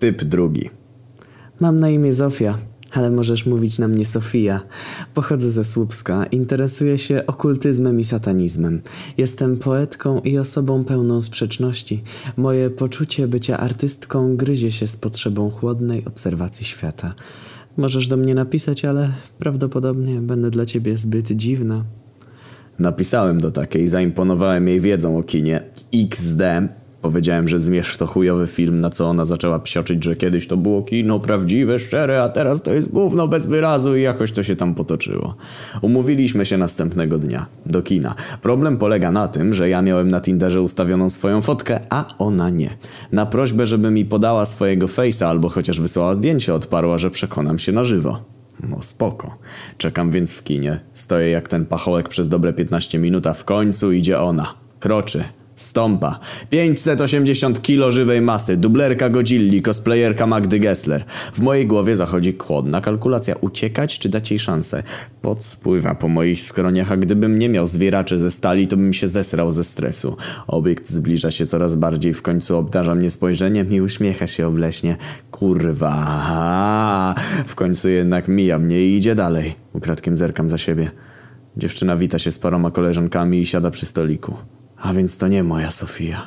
Typ drugi. Mam na imię Zofia, ale możesz mówić na mnie Sofia. Pochodzę ze Słupska, interesuję się okultyzmem i satanizmem. Jestem poetką i osobą pełną sprzeczności. Moje poczucie bycia artystką gryzie się z potrzebą chłodnej obserwacji świata. Możesz do mnie napisać, ale prawdopodobnie będę dla ciebie zbyt dziwna. Napisałem do takiej, zaimponowałem jej wiedzą o kinie. XD. Powiedziałem, że zmierz to chujowy film, na co ona zaczęła psioczyć, że kiedyś to było kino prawdziwe, szczere, a teraz to jest gówno bez wyrazu i jakoś to się tam potoczyło. Umówiliśmy się następnego dnia. Do kina. Problem polega na tym, że ja miałem na Tinderze ustawioną swoją fotkę, a ona nie. Na prośbę, żeby mi podała swojego face'a albo chociaż wysłała zdjęcie, odparła, że przekonam się na żywo. No spoko. Czekam więc w kinie. Stoję jak ten pachołek przez dobre 15 minut, a w końcu idzie ona. Kroczy. Stąpa. 580 kilo żywej masy, dublerka Godzilli, cosplayerka Magdy Gessler. W mojej głowie zachodzi chłodna kalkulacja. Uciekać czy dać jej szansę? Pot spływa po moich skroniach, a gdybym nie miał zwieraczy ze stali, to bym się zesrał ze stresu. Obiekt zbliża się coraz bardziej, w końcu obdarza mnie spojrzeniem i uśmiecha się obleśnie. Kurwa. W końcu jednak mija mnie i idzie dalej. Ukradkiem zerkam za siebie. Dziewczyna wita się z paroma koleżankami i siada przy stoliku. A więc to nie moja Sofia.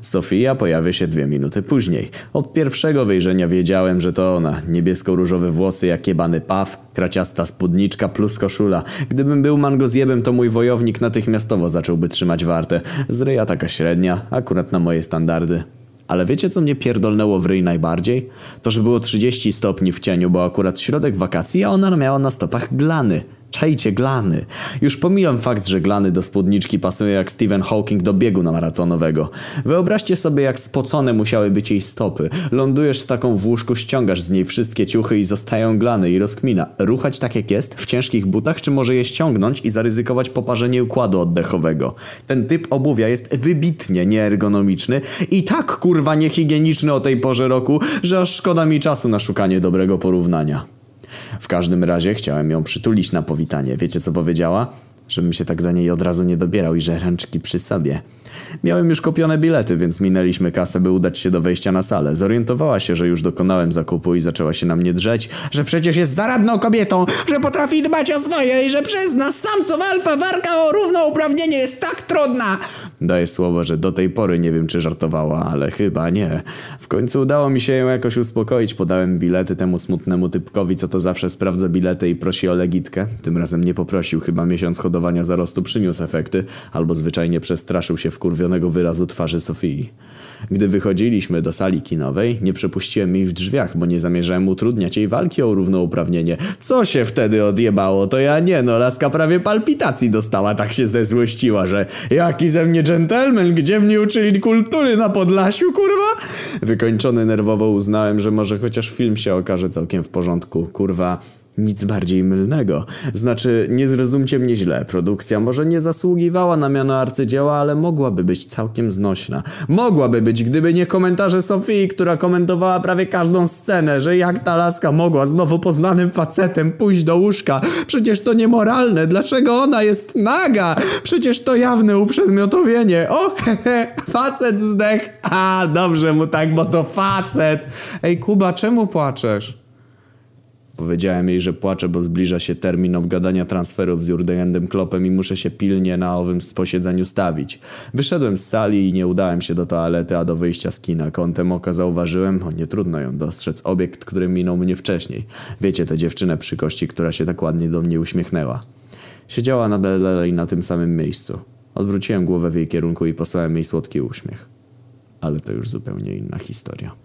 Sofia pojawia się dwie minuty później. Od pierwszego wejrzenia wiedziałem, że to ona. Niebiesko-różowe włosy jak jebany paw, kraciasta spódniczka plus koszula. Gdybym był mangozjebem, to mój wojownik natychmiastowo zacząłby trzymać wartę. Z ryja taka średnia, akurat na moje standardy. Ale wiecie co mnie pierdolnęło w ryj najbardziej? To, że było 30 stopni w cieniu, bo akurat środek wakacji, a ona miała na stopach glany. Czajcie glany. Już pomijam fakt, że glany do spódniczki pasują jak Stephen Hawking do biegu na maratonowego. Wyobraźcie sobie, jak spocone musiały być jej stopy. Lądujesz z taką w łóżku, ściągasz z niej wszystkie ciuchy i zostają glany i rozkmina. Ruchać tak jak jest, w ciężkich butach, czy może je ściągnąć i zaryzykować poparzenie układu oddechowego? Ten typ obuwia jest wybitnie nieergonomiczny i tak kurwa niehigieniczny o tej porze roku, że aż szkoda mi czasu na szukanie dobrego porównania. W każdym razie chciałem ją przytulić na powitanie. Wiecie co powiedziała? Żebym się tak do niej od razu nie dobierał i że ręczki przy sobie. Miałem już kupione bilety, więc minęliśmy kasę, by udać się do wejścia na salę. Zorientowała się, że już dokonałem zakupu i zaczęła się na mnie drzeć, że przecież jest zaradną kobietą, że potrafi dbać o swoje i że przez nas samców alfa walka o równouprawnienie jest tak trudna. Daję słowo, że do tej pory nie wiem, czy żartowała, ale chyba nie. W końcu udało mi się ją jakoś uspokoić. Podałem bilety temu smutnemu typkowi, co to zawsze sprawdza bilety i prosi o legitkę. Tym razem nie poprosił, chyba miesiąc hodowania zarostu przyniósł efekty, albo zwyczajnie przestraszył się wkurwionego wyrazu twarzy Sofii. Gdy wychodziliśmy do sali kinowej, nie przepuściłem jej w drzwiach, bo nie zamierzałem utrudniać jej walki o równouprawnienie. Co się wtedy odjebało? To ja nie, no laska prawie palpitacji dostała, tak się zezłościła, że jaki ze mnie dżentelmen, gdzie mnie uczyli kultury na Podlasiu, kurwa? Wykończony nerwowo uznałem, że może chociaż film się okaże całkiem w porządku, kurwa. Nic bardziej mylnego. Znaczy, nie zrozumcie mnie źle, produkcja może nie zasługiwała na miano arcydzieła, ale mogłaby być całkiem znośna. Mogłaby być, gdyby nie komentarze Sofii, która komentowała prawie każdą scenę, że jak ta laska mogła z nowo poznanym facetem pójść do łóżka. Przecież to niemoralne, dlaczego ona jest naga? Przecież to jawne uprzedmiotowienie. O, hehe, facet zdech. A, dobrze mu tak, bo to facet. Ej, Kuba, czemu płaczesz? Powiedziałem jej, że płaczę, bo zbliża się termin obgadania transferów z Jurdegendem Klopem i muszę się pilnie na owym posiedzeniu stawić. Wyszedłem z sali i nie udałem się do toalety, a do wyjścia z kina. Kątem oka zauważyłem, o nie trudno ją dostrzec, obiekt, który minął mnie wcześniej. Wiecie, tę dziewczynę przy kości, która się tak ładnie do mnie uśmiechnęła. Siedziała nadal dalej na tym samym miejscu. Odwróciłem głowę w jej kierunku i posłałem jej słodki uśmiech. Ale to już zupełnie inna historia.